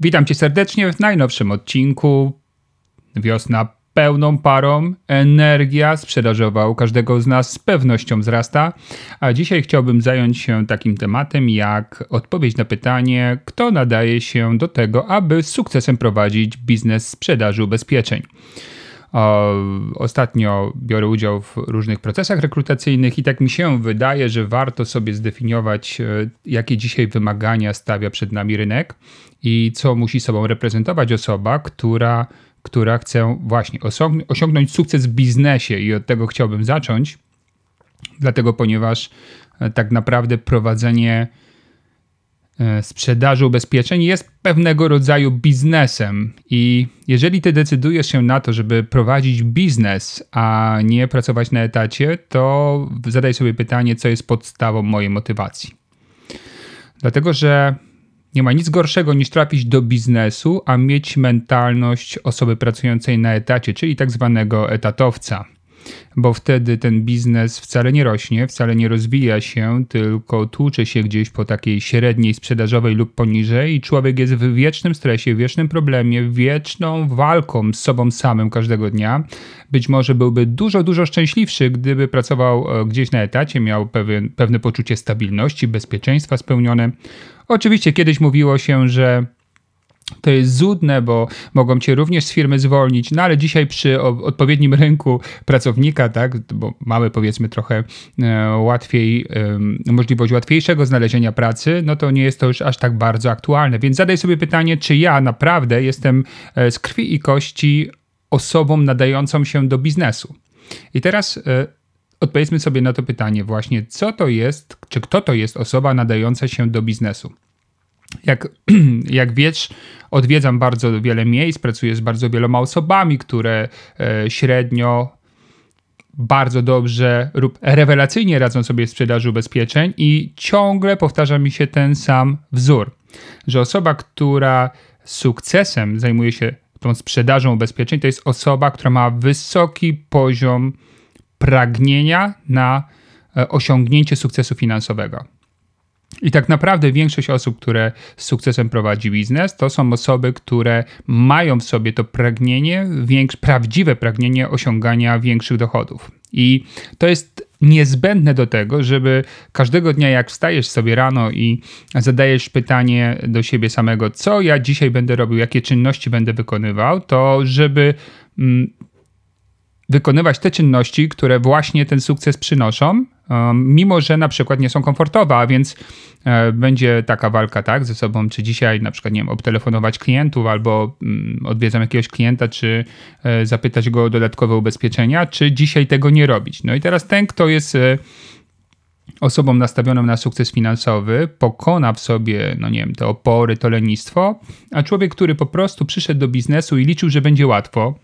Witam Cię serdecznie w najnowszym odcinku. Wiosna pełną parą, energia sprzedażowa u każdego z nas z pewnością wzrasta. A dzisiaj chciałbym zająć się takim tematem jak odpowiedź na pytanie, kto nadaje się do tego, aby z sukcesem prowadzić biznes sprzedaży ubezpieczeń. Ostatnio biorę udział w różnych procesach rekrutacyjnych i tak mi się wydaje, że warto sobie zdefiniować, e, jakie dzisiaj wymagania stawia przed nami rynek i co musi sobą reprezentować osoba, która, która chce właśnie osiągnąć sukces w biznesie. I od tego chciałbym zacząć, dlatego ponieważ e, tak naprawdę prowadzenie sprzedaży ubezpieczeń jest pewnego rodzaju biznesem. I jeżeli ty decydujesz się na to, żeby prowadzić biznes, a nie pracować na etacie, to zadaj sobie pytanie, co jest podstawą mojej motywacji. Dlatego, że nie ma nic gorszego niż trafić do biznesu, a mieć mentalność osoby pracującej na etacie, czyli tak zwanego etatowca bo wtedy ten biznes wcale nie rośnie, wcale nie rozwija się, tylko tłucze się gdzieś po takiej średniej sprzedażowej lub poniżej i człowiek jest w wiecznym stresie, w wiecznym problemie, wieczną walką z sobą samym każdego dnia. Być może byłby dużo, dużo szczęśliwszy, gdyby pracował e, gdzieś na etacie, miał pewien, pewne poczucie stabilności, bezpieczeństwa spełnione. Oczywiście kiedyś mówiło się, że to jest zudne, bo mogą cię również z firmy zwolnić, no ale dzisiaj przy odpowiednim rynku pracownika, tak, bo mamy powiedzmy trochę e, łatwiej, możliwość łatwiejszego znalezienia pracy, no to nie jest to już aż tak bardzo aktualne. Więc zadaj sobie pytanie, czy ja naprawdę jestem e, z krwi i kości osobą nadającą się do biznesu. I teraz e, odpowiedzmy sobie na to pytanie właśnie, co to jest, czy kto to jest osoba nadająca się do biznesu. Jak, jak wiesz, odwiedzam bardzo wiele miejsc, pracuję z bardzo wieloma osobami, które e, średnio bardzo dobrze lub rewelacyjnie radzą sobie w sprzedaży ubezpieczeń i ciągle powtarza mi się ten sam wzór, że osoba, która sukcesem zajmuje się tą sprzedażą ubezpieczeń, to jest osoba, która ma wysoki poziom pragnienia na e, osiągnięcie sukcesu finansowego. I tak naprawdę większość osób, które z sukcesem prowadzi biznes, to są osoby, które mają w sobie to pragnienie, większe, prawdziwe pragnienie osiągania większych dochodów. I to jest niezbędne do tego, żeby każdego dnia, jak wstajesz sobie rano i zadajesz pytanie do siebie samego, co ja dzisiaj będę robił, jakie czynności będę wykonywał, to żeby mm, wykonywać te czynności, które właśnie ten sukces przynoszą, mimo że na przykład nie są komfortowe, a więc e, będzie taka walka tak ze sobą, czy dzisiaj na przykład nie wiem, obtelefonować klientów albo mm, odwiedzam jakiegoś klienta, czy e, zapytać go o dodatkowe ubezpieczenia, czy dzisiaj tego nie robić. No i teraz ten, kto jest e, osobą nastawioną na sukces finansowy pokona w sobie, no nie wiem, te opory, to lenistwo, a człowiek, który po prostu przyszedł do biznesu i liczył, że będzie łatwo,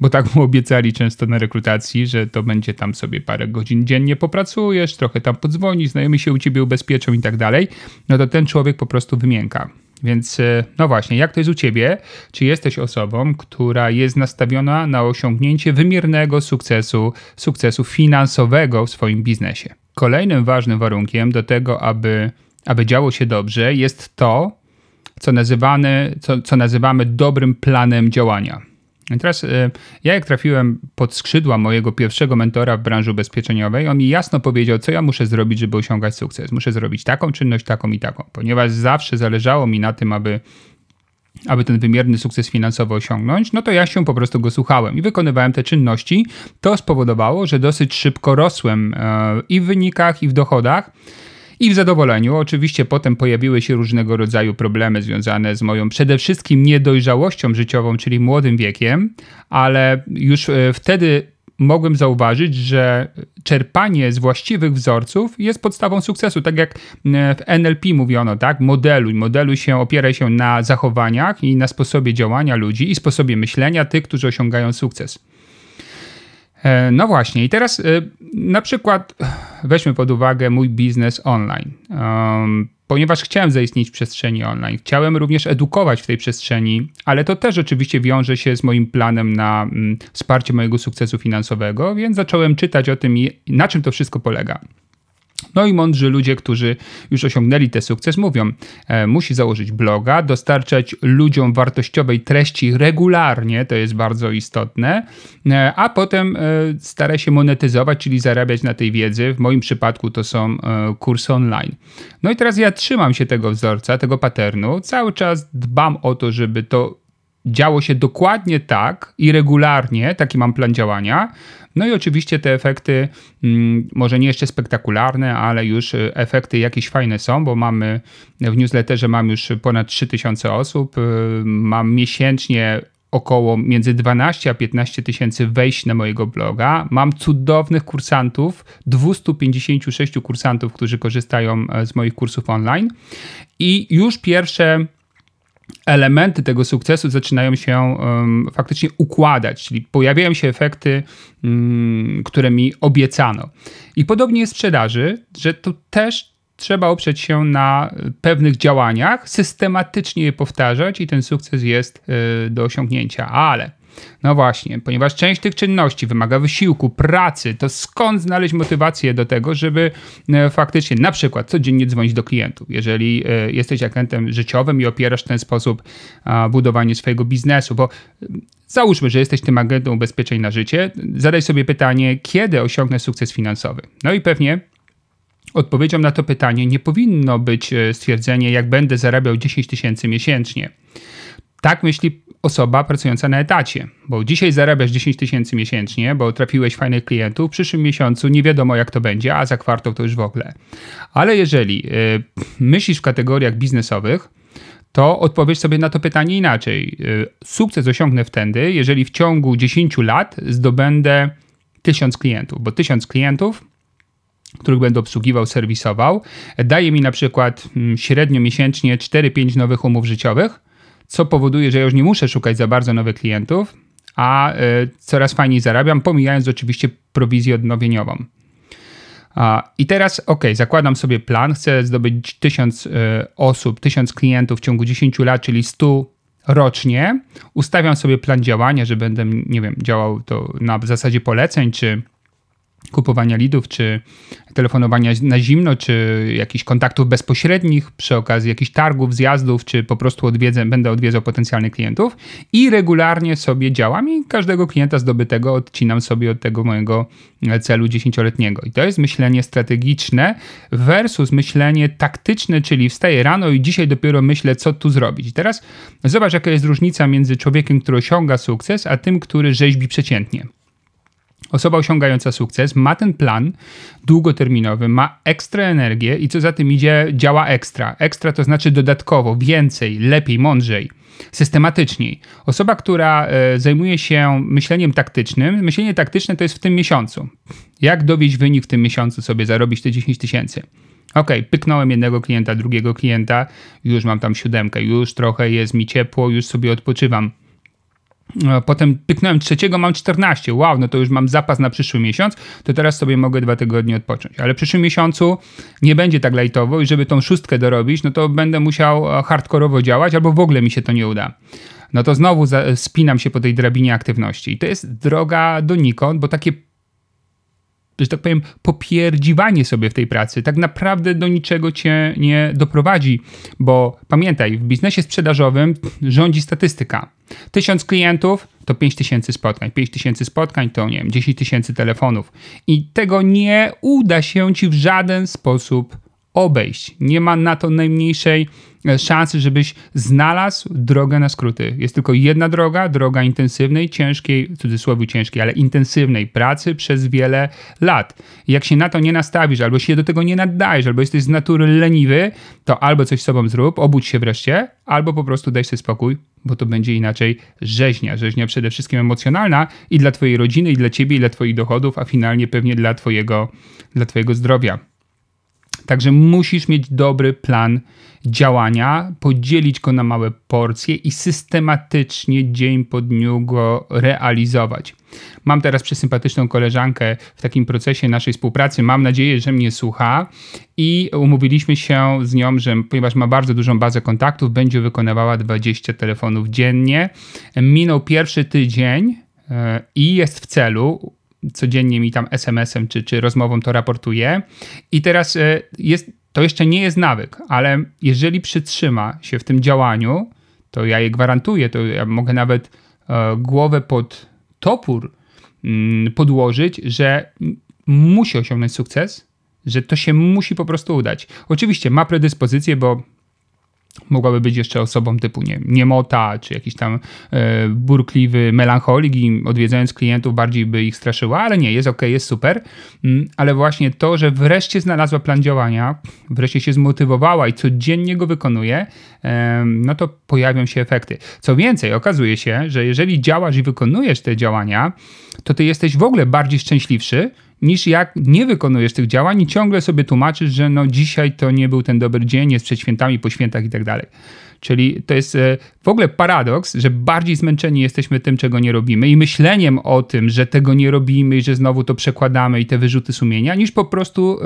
bo tak mu obiecali często na rekrutacji, że to będzie tam sobie parę godzin dziennie popracujesz, trochę tam podzwonisz, znajomi się u ciebie ubezpieczą i tak dalej, no to ten człowiek po prostu wymięka. Więc e, no właśnie, jak to jest u ciebie? Czy jesteś osobą, która jest nastawiona na osiągnięcie wymiernego sukcesu, sukcesu finansowego w swoim biznesie? Kolejnym ważnym warunkiem do tego, aby, aby działo się dobrze, jest to, co, nazywany, co, co nazywamy dobrym planem działania. I teraz y, ja jak trafiłem pod skrzydła mojego pierwszego mentora w branży ubezpieczeniowej, on mi jasno powiedział, co ja muszę zrobić, żeby osiągać sukces. Muszę zrobić taką czynność, taką i taką, ponieważ zawsze zależało mi na tym, aby aby ten wymierny sukces finansowy osiągnąć, no to ja się po prostu go słuchałem i wykonywałem te czynności. To spowodowało, że dosyć szybko rosłem e, i w wynikach, i w dochodach i w zadowoleniu. Oczywiście potem pojawiły się różnego rodzaju problemy związane z moją przede wszystkim niedojrzałością życiową, czyli młodym wiekiem, ale już e, wtedy mogłem zauważyć, że czerpanie z właściwych wzorców jest podstawą sukcesu. Tak jak w NLP mówiono, tak? Modeluj. Modeluj się, opieraj się na zachowaniach i na sposobie działania ludzi i sposobie myślenia tych, którzy osiągają sukces. E, no właśnie, i teraz e, na przykład weźmy pod uwagę mój biznes online. Ponieważ chciałem zaistnieć w przestrzeni online, chciałem również edukować w tej przestrzeni, ale to też oczywiście wiąże się z moim planem na mm, wsparcie mojego sukcesu finansowego, więc zacząłem czytać o tym, na czym to wszystko polega. No i mądrzy ludzie, którzy już osiągnęli ten sukces, mówią, e, musi założyć bloga, dostarczać ludziom wartościowej treści regularnie, to jest bardzo istotne, e, a potem e, stara się monetyzować, czyli zarabiać na tej wiedzy. W moim przypadku to są e, kursy online. No i teraz ja trzymam się tego wzorca, tego paternu, cały czas dbam o to, żeby to działo się dokładnie tak i regularnie, taki mam plan działania. No i oczywiście te efekty, mm, może nie jeszcze spektakularne, ale już e, efekty jakieś fajne są, bo mamy w newsletterze mam już ponad 3000 osób, e, mam miesięcznie około między 12 a 15 tysięcy wejść na mojego bloga. Mam cudownych kursantów, 256 kursantów, którzy korzystają e, z moich kursów online i już pierwsze elementy tego sukcesu zaczynają się um, faktycznie układać, czyli pojawiają się efekty, um, które mi obiecano. I podobnie jest w sprzedaży, że tu też trzeba oprzeć się na pewnych działaniach, systematycznie je powtarzać i ten sukces jest y, do osiągnięcia. Ale no właśnie, ponieważ część tych czynności wymaga wysiłku, pracy, to skąd znaleźć motywację do tego, żeby e, faktycznie na przykład codziennie dzwonić do klientów? Jeżeli e, jesteś agentem życiowym i opierasz w ten sposób budowanie swojego biznesu, bo e, Załóżmy, że jesteś tym agentem ubezpieczeń na życie, zadaj sobie pytanie, kiedy osiągnę sukces finansowy. No i pewnie odpowiedzią na to pytanie nie powinno być stwierdzenie, jak będę zarabiał 10 tysięcy miesięcznie. Tak myśli osoba pracująca na etacie, bo dzisiaj zarabiasz 10 tysięcy miesięcznie, bo trafiłeś fajnych klientów, w przyszłym miesiącu nie wiadomo jak to będzie, a za kwartał to już w ogóle. Ale jeżeli y, myślisz w kategoriach biznesowych, to odpowiedz sobie na to pytanie inaczej. Y, sukces osiągnę wtedy, jeżeli w ciągu 10 lat zdobędę 1000 klientów, bo 1000 klientów których będę obsługiwał, serwisował, daje mi na przykład mm, średnio miesięcznie 4-5 nowych umów życiowych, co powoduje, że ja już nie muszę szukać za bardzo nowych klientów, a y, coraz fajniej zarabiam, pomijając oczywiście prowizję odnowieniową. I teraz, ok, zakładam sobie plan, chcę zdobyć 1000 y, osób, 1000 klientów w ciągu 10 lat, czyli 100 rocznie. Ustawiam sobie plan działania, że będę, nie wiem, działał to na zasadzie poleceń, czy kupowania lidów, czy telefonowania na zimno, czy jakichś kontaktów bezpośrednich przy okazji jakichś targów, zjazdów, czy po prostu odwiedzę, będę odwiedzał potencjalnych klientów i regularnie sobie działam i każdego klienta zdobytego odcinam sobie od tego mojego celu dziesięcioletniego. I to jest myślenie strategiczne versus myślenie taktyczne, czyli wstaję rano i dzisiaj dopiero myślę, co tu zrobić. I teraz zobacz, jaka jest różnica między człowiekiem, który osiąga sukces, a tym, który rzeźbi przeciętnie. Osoba osiągająca sukces ma ten plan długoterminowy, ma ekstra energię i co za tym idzie, działa ekstra. Ekstra to znaczy dodatkowo, więcej, lepiej, mądrzej, systematycznie. Osoba, która e, zajmuje się myśleniem taktycznym, myślenie taktyczne to jest w tym miesiącu. Jak dowieść wynik w tym miesiącu sobie, zarobić te 10 tysięcy? Ok, pyknąłem jednego klienta, drugiego klienta, już mam tam siódemkę, już trochę jest mi ciepło, już sobie odpoczywam Potem pyknąłem trzeciego, mam 14. Wow, no to już mam zapas na przyszły miesiąc, to teraz sobie mogę dwa tygodnie odpocząć. Ale w przyszłym miesiącu nie będzie tak lajtowo i żeby tą szóstkę dorobić, no to będę musiał hardkorowo działać albo w ogóle mi się to nie uda. No to znowu spinam się po tej drabinie aktywności. I to jest droga donikąd, bo takie że tak powiem, popierdziwanie sobie w tej pracy tak naprawdę do niczego cię nie doprowadzi, bo pamiętaj, w biznesie sprzedażowym rządzi statystyka. Tysiąc klientów to 5 tysięcy spotkań, 5 tysięcy spotkań to nie wiem, 10 tysięcy telefonów i tego nie uda się ci w żaden sposób obejść. Nie ma na to najmniejszej szansy, żebyś znalazł drogę na skróty. Jest tylko jedna droga, droga intensywnej, ciężkiej, w cudzysłowie ciężkiej, ale intensywnej pracy przez wiele lat. Jak się na to nie nastawisz, albo się do tego nie naddajesz, albo jesteś z natury leniwy, to albo coś z sobą zrób, obudź się wreszcie, albo po prostu daj sobie spokój, bo to będzie inaczej rzeźnia. Rzeźnia przede wszystkim emocjonalna i dla twojej rodziny, i dla ciebie, i dla twoich dochodów, a finalnie pewnie dla twojego, dla twojego zdrowia. Także musisz mieć dobry plan działania, podzielić go na małe porcje i systematycznie dzień po dniu go realizować. Mam teraz przesympatyczną koleżankę w takim procesie naszej współpracy. Mam nadzieję, że mnie słucha i umówiliśmy się z nią, że ponieważ ma bardzo dużą bazę kontaktów, będzie wykonywała 20 telefonów dziennie. Minął pierwszy tydzień e, i jest w celu codziennie mi tam SMS-em czy, czy rozmową to raportuje. I teraz e, jest, to jeszcze nie jest nawyk, ale jeżeli przytrzyma się w tym działaniu, to ja je gwarantuję, to ja mogę nawet e, głowę pod topór mm, podłożyć, że musi osiągnąć sukces, że to się musi po prostu udać. Oczywiście ma predyspozycję, bo mogłaby być jeszcze osobą typu nie, niemota, czy jakiś tam e, burkliwy melancholik i odwiedzając klientów bardziej by ich straszyła, ale nie, jest ok, jest super, mm, ale właśnie to, że wreszcie znalazła plan działania, wreszcie się zmotywowała i codziennie go wykonuje, e, no to pojawią się efekty. Co więcej, okazuje się, że jeżeli działasz i wykonujesz te działania, to ty jesteś w ogóle bardziej szczęśliwszy, niż jak nie wykonujesz tych działań i ciągle sobie tłumaczysz, że no dzisiaj to nie był ten dobry dzień, jest przed świętami, po świętach i tak dalej. Czyli to jest e, w ogóle paradoks, że bardziej zmęczeni jesteśmy tym, czego nie robimy i myśleniem o tym, że tego nie robimy i że znowu to przekładamy i te wyrzuty sumienia, niż po prostu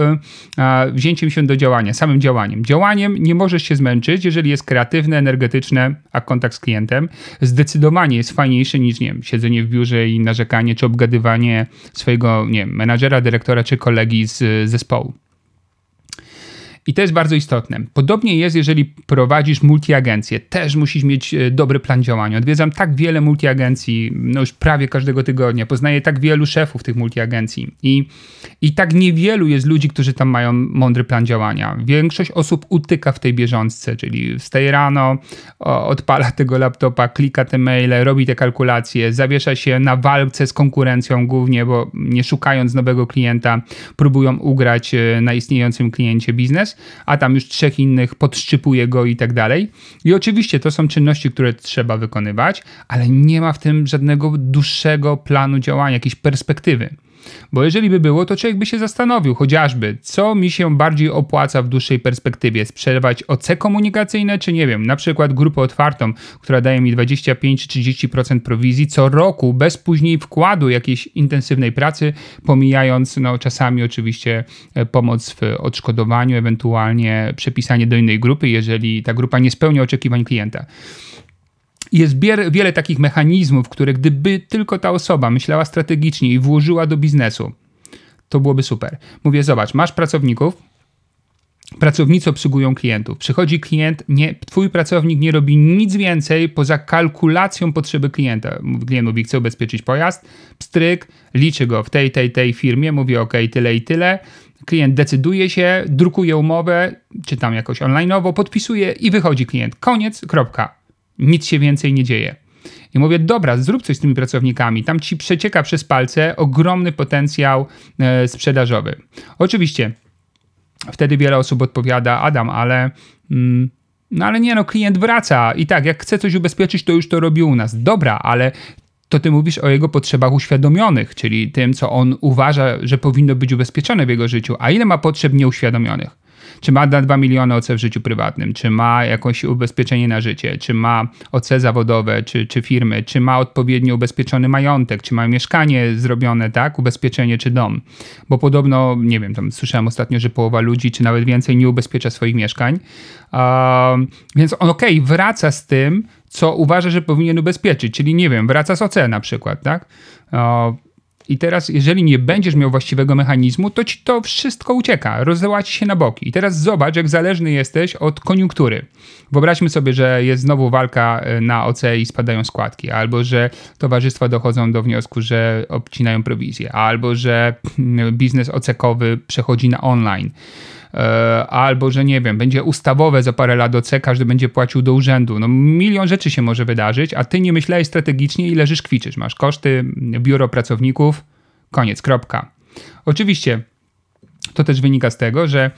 e, wzięciem się do działania, samym działaniem. Działaniem nie możesz się zmęczyć, jeżeli jest kreatywne, energetyczne, a kontakt z klientem zdecydowanie jest fajniejszy niż, nie wiem, siedzenie w biurze i narzekanie, czy obgadywanie swojego, nie wiem, menadżera, dyrektora, czy kolegi z zespołu. I to jest bardzo istotne. Podobnie jest, jeżeli prowadzisz multiagencję. Też musisz mieć e, dobry plan działania. Odwiedzam tak wiele multiagencji, no już prawie każdego tygodnia. Poznaję tak wielu szefów tych multiagencji. I, I tak niewielu jest ludzi, którzy tam mają mądry plan działania. Większość osób utyka w tej bieżączce, czyli wstaje rano, odpala tego laptopa, klika te maile, robi te kalkulacje, zawiesza się na walce z konkurencją głównie, bo nie szukając nowego klienta, próbują ugrać e, na istniejącym kliencie biznes a tam już trzech innych podszczypuje go i tak dalej. I oczywiście to są czynności, które trzeba wykonywać, ale nie ma w tym żadnego dłuższego planu działania, jakiejś perspektywy. Bo jeżeli by było, to człowiek by się zastanowił chociażby, co mi się bardziej opłaca w dłuższej perspektywie, sprzedawać OC komunikacyjne, czy nie wiem, na przykład grupę otwartą, która daje mi 25-30% prowizji co roku, bez później wkładu jakiejś intensywnej pracy, pomijając no, czasami oczywiście e, pomoc w odszkodowaniu, ewentualnie przepisanie do innej grupy, jeżeli ta grupa nie spełnia oczekiwań klienta. Jest wiele takich mechanizmów, które gdyby tylko ta osoba myślała strategicznie i włożyła do biznesu, to byłoby super. Mówię, zobacz, masz pracowników, pracownicy obsługują klientów. Przychodzi klient, nie, twój pracownik nie robi nic więcej poza kalkulacją potrzeby klienta. Klient mówi, chce ubezpieczyć pojazd, pstryk, liczy go w tej, tej, tej firmie, mówi ok, tyle i tyle. Klient decyduje się, drukuje umowę, czy tam jakoś online'owo, podpisuje i wychodzi klient. Koniec, kropka. Nic się więcej nie dzieje. I mówię, dobra, zrób coś z tymi pracownikami. Tam ci przecieka przez palce ogromny potencjał e, sprzedażowy. Oczywiście, wtedy wiele osób odpowiada, Adam, ale. Mm, no ale nie, no klient wraca i tak, jak chce coś ubezpieczyć, to już to robi u nas. Dobra, ale to ty mówisz o jego potrzebach uświadomionych, czyli tym, co on uważa, że powinno być ubezpieczone w jego życiu, a ile ma potrzeb nieuświadomionych czy ma 2 miliony OC w życiu prywatnym, czy ma jakieś ubezpieczenie na życie, czy ma OC zawodowe, czy, czy firmy, czy ma odpowiednio ubezpieczony majątek, czy ma mieszkanie zrobione, tak, ubezpieczenie, czy dom. Bo podobno, nie wiem, tam słyszałem ostatnio, że połowa ludzi, czy nawet więcej, nie ubezpiecza swoich mieszkań. Uh, więc on, okej, okay, wraca z tym, co uważa, że powinien ubezpieczyć, czyli nie wiem, wraca z OC na przykład, tak? Uh, i teraz, jeżeli nie będziesz miał właściwego mechanizmu, to ci to wszystko ucieka, ci się na boki. I teraz zobacz, jak zależny jesteś od koniunktury. Wyobraźmy sobie, że jest znowu walka e, na OC i spadają składki, albo że towarzystwa dochodzą do wniosku, że obcinają prowizję, albo że biznes ocekowy przechodzi na online albo że nie wiem, będzie ustawowe za parę lat C, każdy będzie płacił do urzędu. No milion rzeczy się może wydarzyć, a ty nie myślałeś strategicznie i leżysz kwiczysz. Masz koszty, biuro pracowników, koniec, kropka. Oczywiście to też wynika z tego, że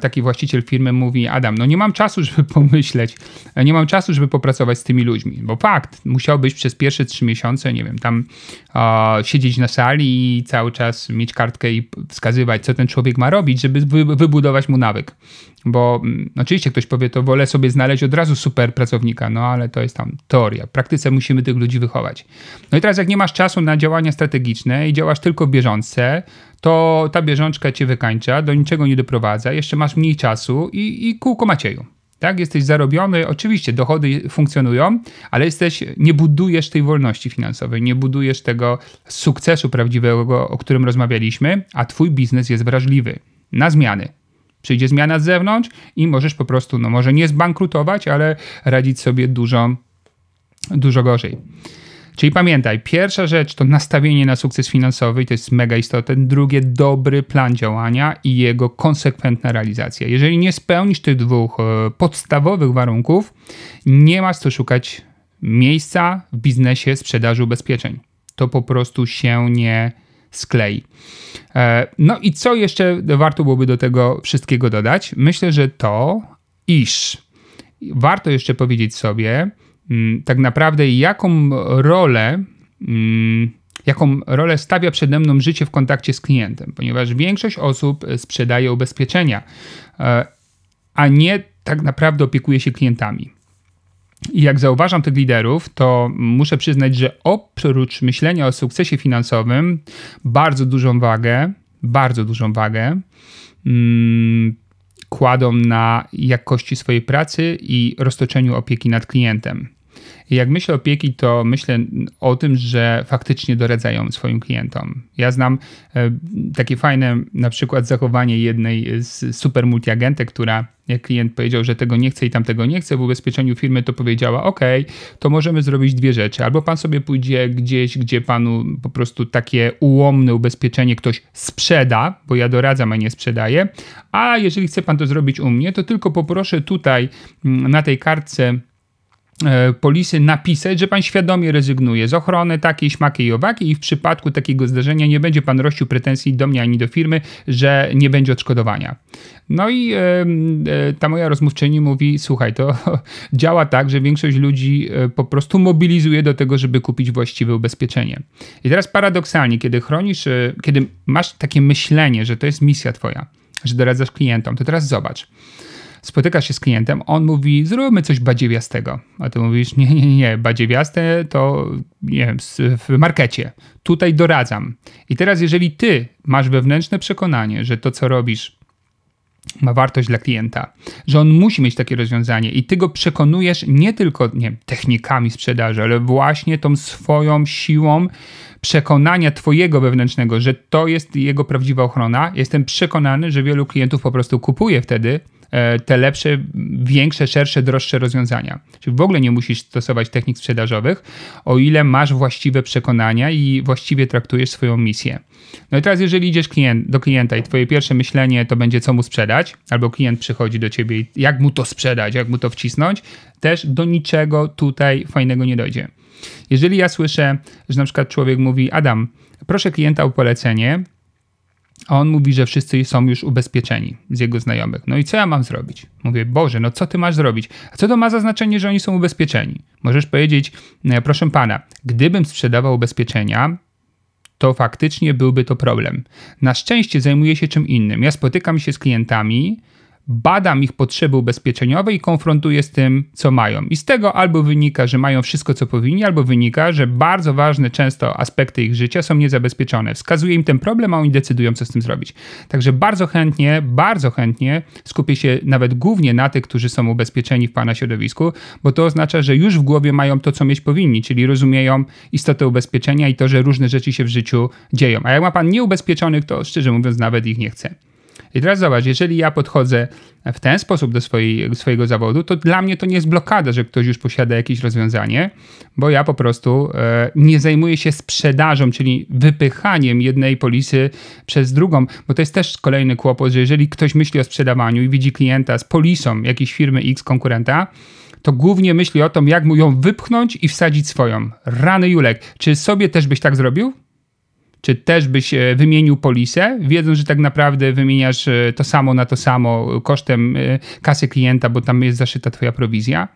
taki właściciel firmy mówi: Adam, no nie mam czasu, żeby pomyśleć, nie mam czasu, żeby popracować z tymi ludźmi. Bo fakt, musiałbyś przez pierwsze trzy miesiące, nie wiem, tam siedzieć na sali i cały czas mieć kartkę i wskazywać, co ten człowiek ma robić, żeby wy, wybudować mu nawyk. Bo mm, oczywiście ktoś powie, to wolę sobie znaleźć od razu super pracownika, no ale to jest tam teoria. W praktyce musimy tych ludzi wychować. No i teraz, jak nie masz czasu na działania strategiczne i działasz tylko w bieżączce, to ta bieżączka cię wykańcza, do niczego nie doprowadza, jeszcze masz mniej czasu i, i kółko Macieju. Tak, jesteś zarobiony, oczywiście dochody funkcjonują, ale jesteś, nie budujesz tej wolności finansowej, nie budujesz tego sukcesu prawdziwego, o którym rozmawialiśmy, a twój biznes jest wrażliwy na zmiany. Przyjdzie zmiana z zewnątrz i możesz po prostu, no może nie zbankrutować, ale radzić sobie dużo, dużo gorzej. Czyli pamiętaj, pierwsza rzecz to nastawienie na sukces finansowy, to jest mega istotne. Drugie, dobry plan działania i jego konsekwentna realizacja. Jeżeli nie spełnisz tych dwóch e, podstawowych warunków, nie masz co szukać miejsca w biznesie sprzedaży ubezpieczeń. To po prostu się nie sklei. E, no i co jeszcze warto byłoby do tego wszystkiego dodać? Myślę, że to, iż warto jeszcze powiedzieć sobie, tak naprawdę jaką rolę, mm, jaką rolę stawia przede mną życie w kontakcie z klientem, ponieważ większość osób sprzedaje ubezpieczenia, e, a nie tak naprawdę opiekuje się klientami. I jak zauważam tych liderów, to muszę przyznać, że oprócz myślenia o sukcesie finansowym, bardzo dużą wagę, bardzo dużą wagę mm, kładą na jakości swojej pracy i roztoczeniu opieki nad klientem. Jak myślę o opieki, to myślę o tym, że faktycznie doradzają swoim klientom. Ja znam e, takie fajne na przykład zachowanie jednej z super multiagentek, która jak klient powiedział, że tego nie chce i tamtego nie chce w ubezpieczeniu firmy, to powiedziała: OK, to możemy zrobić dwie rzeczy. Albo pan sobie pójdzie gdzieś, gdzie panu po prostu takie ułomne ubezpieczenie ktoś sprzeda, bo ja doradzam, a nie sprzedaję. A jeżeli chce pan to zrobić u mnie, to tylko poproszę tutaj mm, na tej kartce polisy napisać, że pan świadomie rezygnuje z ochrony takiej, śmakiej i owakiej i w przypadku takiego zdarzenia nie będzie pan rościł pretensji do mnie ani do firmy, że nie będzie odszkodowania. No i e, e, ta moja rozmówczyni mówi, słuchaj, to działa tak, że większość ludzi e, po prostu mobilizuje do tego, żeby kupić właściwe ubezpieczenie. I teraz paradoksalnie, kiedy chronisz, e, kiedy masz takie myślenie, że to jest misja twoja, że doradzasz klientom, to teraz zobacz spotykasz się z klientem, on mówi, zróbmy coś badziewiastego. A ty mówisz, nie, nie, nie, badziewiaste to nie wiem, w markecie. Tutaj doradzam. I teraz, jeżeli ty masz wewnętrzne przekonanie, że to, co robisz, ma wartość dla klienta, że on musi mieć takie rozwiązanie i ty go przekonujesz nie tylko nie technikami sprzedaży, ale właśnie tą swoją siłą przekonania twojego wewnętrznego, że to jest jego prawdziwa ochrona. Jestem przekonany, że wielu klientów po prostu kupuje wtedy te lepsze, większe, szersze, droższe rozwiązania. Czyli w ogóle nie musisz stosować technik sprzedażowych, o ile masz właściwe przekonania i właściwie traktujesz swoją misję. No i teraz, jeżeli idziesz klient, do klienta i twoje pierwsze myślenie to będzie, co mu sprzedać, albo klient przychodzi do ciebie i jak mu to sprzedać, jak mu to wcisnąć, też do niczego tutaj fajnego nie dojdzie. Jeżeli ja słyszę, że na przykład człowiek mówi, Adam, proszę klienta o polecenie, a on mówi, że wszyscy są już ubezpieczeni z jego znajomych. No i co ja mam zrobić? Mówię, Boże, no co ty masz zrobić? A co to ma za znaczenie, że oni są ubezpieczeni? Możesz powiedzieć, no, proszę pana, gdybym sprzedawał ubezpieczenia, to faktycznie byłby to problem. Na szczęście zajmuję się czym innym. Ja spotykam się z klientami, badam ich potrzeby ubezpieczeniowe i konfrontuję z tym, co mają. I z tego albo wynika, że mają wszystko, co powinni, albo wynika, że bardzo ważne często aspekty ich życia są niezabezpieczone. Wskazuję im ten problem, a oni decydują, co z tym zrobić. Także bardzo chętnie, bardzo chętnie skupię się nawet głównie na tych, którzy są ubezpieczeni w Pana środowisku, bo to oznacza, że już w głowie mają to, co mieć powinni, czyli rozumieją istotę ubezpieczenia i to, że różne rzeczy się w życiu dzieją. A jak ma Pan nieubezpieczonych, to szczerze mówiąc nawet ich nie chce. I teraz zobacz, jeżeli ja podchodzę w ten sposób do swojej, swojego zawodu, to dla mnie to nie jest blokada, że ktoś już posiada jakieś rozwiązanie, bo ja po prostu e, nie zajmuję się sprzedażą, czyli wypychaniem jednej polisy przez drugą, bo to jest też kolejny kłopot, że jeżeli ktoś myśli o sprzedawaniu i widzi klienta z polisą jakiejś firmy X konkurenta, to głównie myśli o tym, jak mu ją wypchnąć i wsadzić swoją. Rany Julek, czy sobie też byś tak zrobił? Czy też byś e, wymienił polisę, wiedząc, że tak naprawdę wymieniasz e, to samo na to samo kosztem e, kasy klienta, bo tam jest zaszyta twoja prowizja?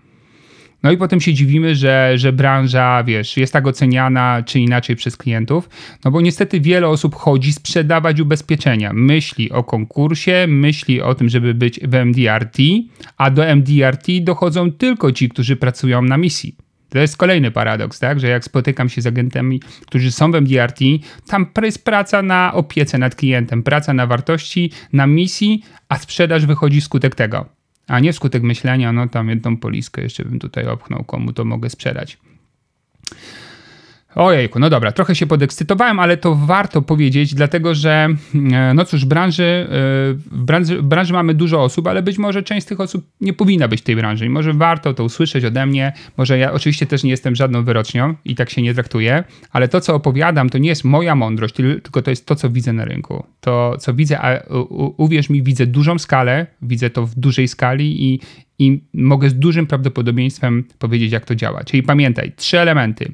No i potem się dziwimy, że, że branża, wiesz, jest tak oceniana czy inaczej przez klientów, no bo niestety wiele osób chodzi sprzedawać ubezpieczenia. Myśli o konkursie, myśli o tym, żeby być w MDRT, a do MDRT dochodzą tylko ci, którzy pracują na misji. To jest kolejny paradoks, tak? że jak spotykam się z agentami, którzy są w MDRT, tam jest praca na opiece nad klientem, praca na wartości, na misji, a sprzedaż wychodzi skutek tego. A nie wskutek myślenia, no tam jedną poliskę jeszcze bym tutaj opchnął, komu to mogę sprzedać. Ojejku, no dobra, trochę się podekscytowałem, ale to warto powiedzieć, dlatego że, e, no cóż, branży, e, w branży, w branży mamy dużo osób, ale być może część z tych osób nie powinna być w tej branży i może warto to usłyszeć ode mnie. Może ja oczywiście też nie jestem żadną wyrocznią i tak się nie traktuję, ale to, co opowiadam, to nie jest moja mądrość, tylko to jest to, co widzę na rynku. To, co widzę, a uwierz mi, widzę dużą skalę, widzę to w dużej skali i, i mogę z dużym prawdopodobieństwem powiedzieć, jak to działa. Czyli pamiętaj, trzy elementy.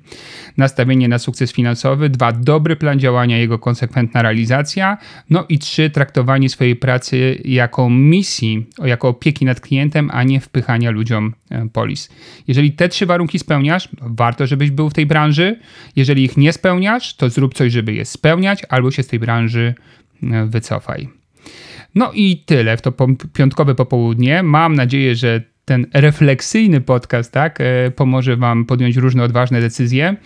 Nastawienie na sukces finansowy, dwa, dobry plan działania, jego konsekwentna realizacja, no i trzy, traktowanie swojej pracy jako misji, jako opieki nad klientem, a nie wpychania ludziom e, polis. Jeżeli te trzy warunki spełniasz, warto, żebyś był w tej branży. Jeżeli ich nie spełniasz, to zrób coś, żeby je spełniać, albo się z tej branży e, wycofaj. No i tyle w to piątkowe popołudnie. Mam nadzieję, że ten refleksyjny podcast, tak, e, pomoże Wam podjąć różne odważne decyzje.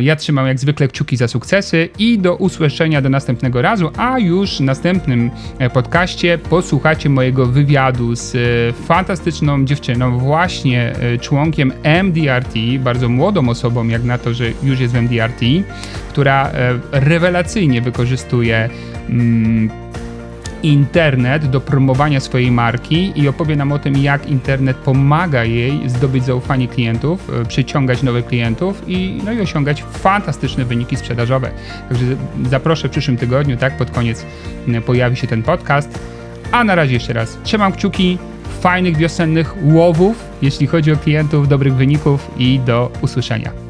Ja trzymam jak zwykle kciuki za sukcesy i do usłyszenia do następnego razu, a już w następnym e, podcaście posłuchacie mojego wywiadu z e, fantastyczną dziewczyną, właśnie członkiem MDRT, bardzo młodą osobą, jak na to, że już jest w MDRT, która rewelacyjnie wykorzystuje mm, internet do promowania swojej marki i opowie nam o tym, jak internet pomaga jej zdobyć zaufanie klientów, e, przyciągać nowych klientów i, no i osiągać fantastyczne wyniki sprzedażowe. Także zaproszę w przyszłym tygodniu, tak, pod koniec pojawi się ten podcast. A na razie jeszcze raz trzymam kciuki, fajnych wiosennych łowów, jeśli chodzi o klientów, dobrych wyników i do usłyszenia.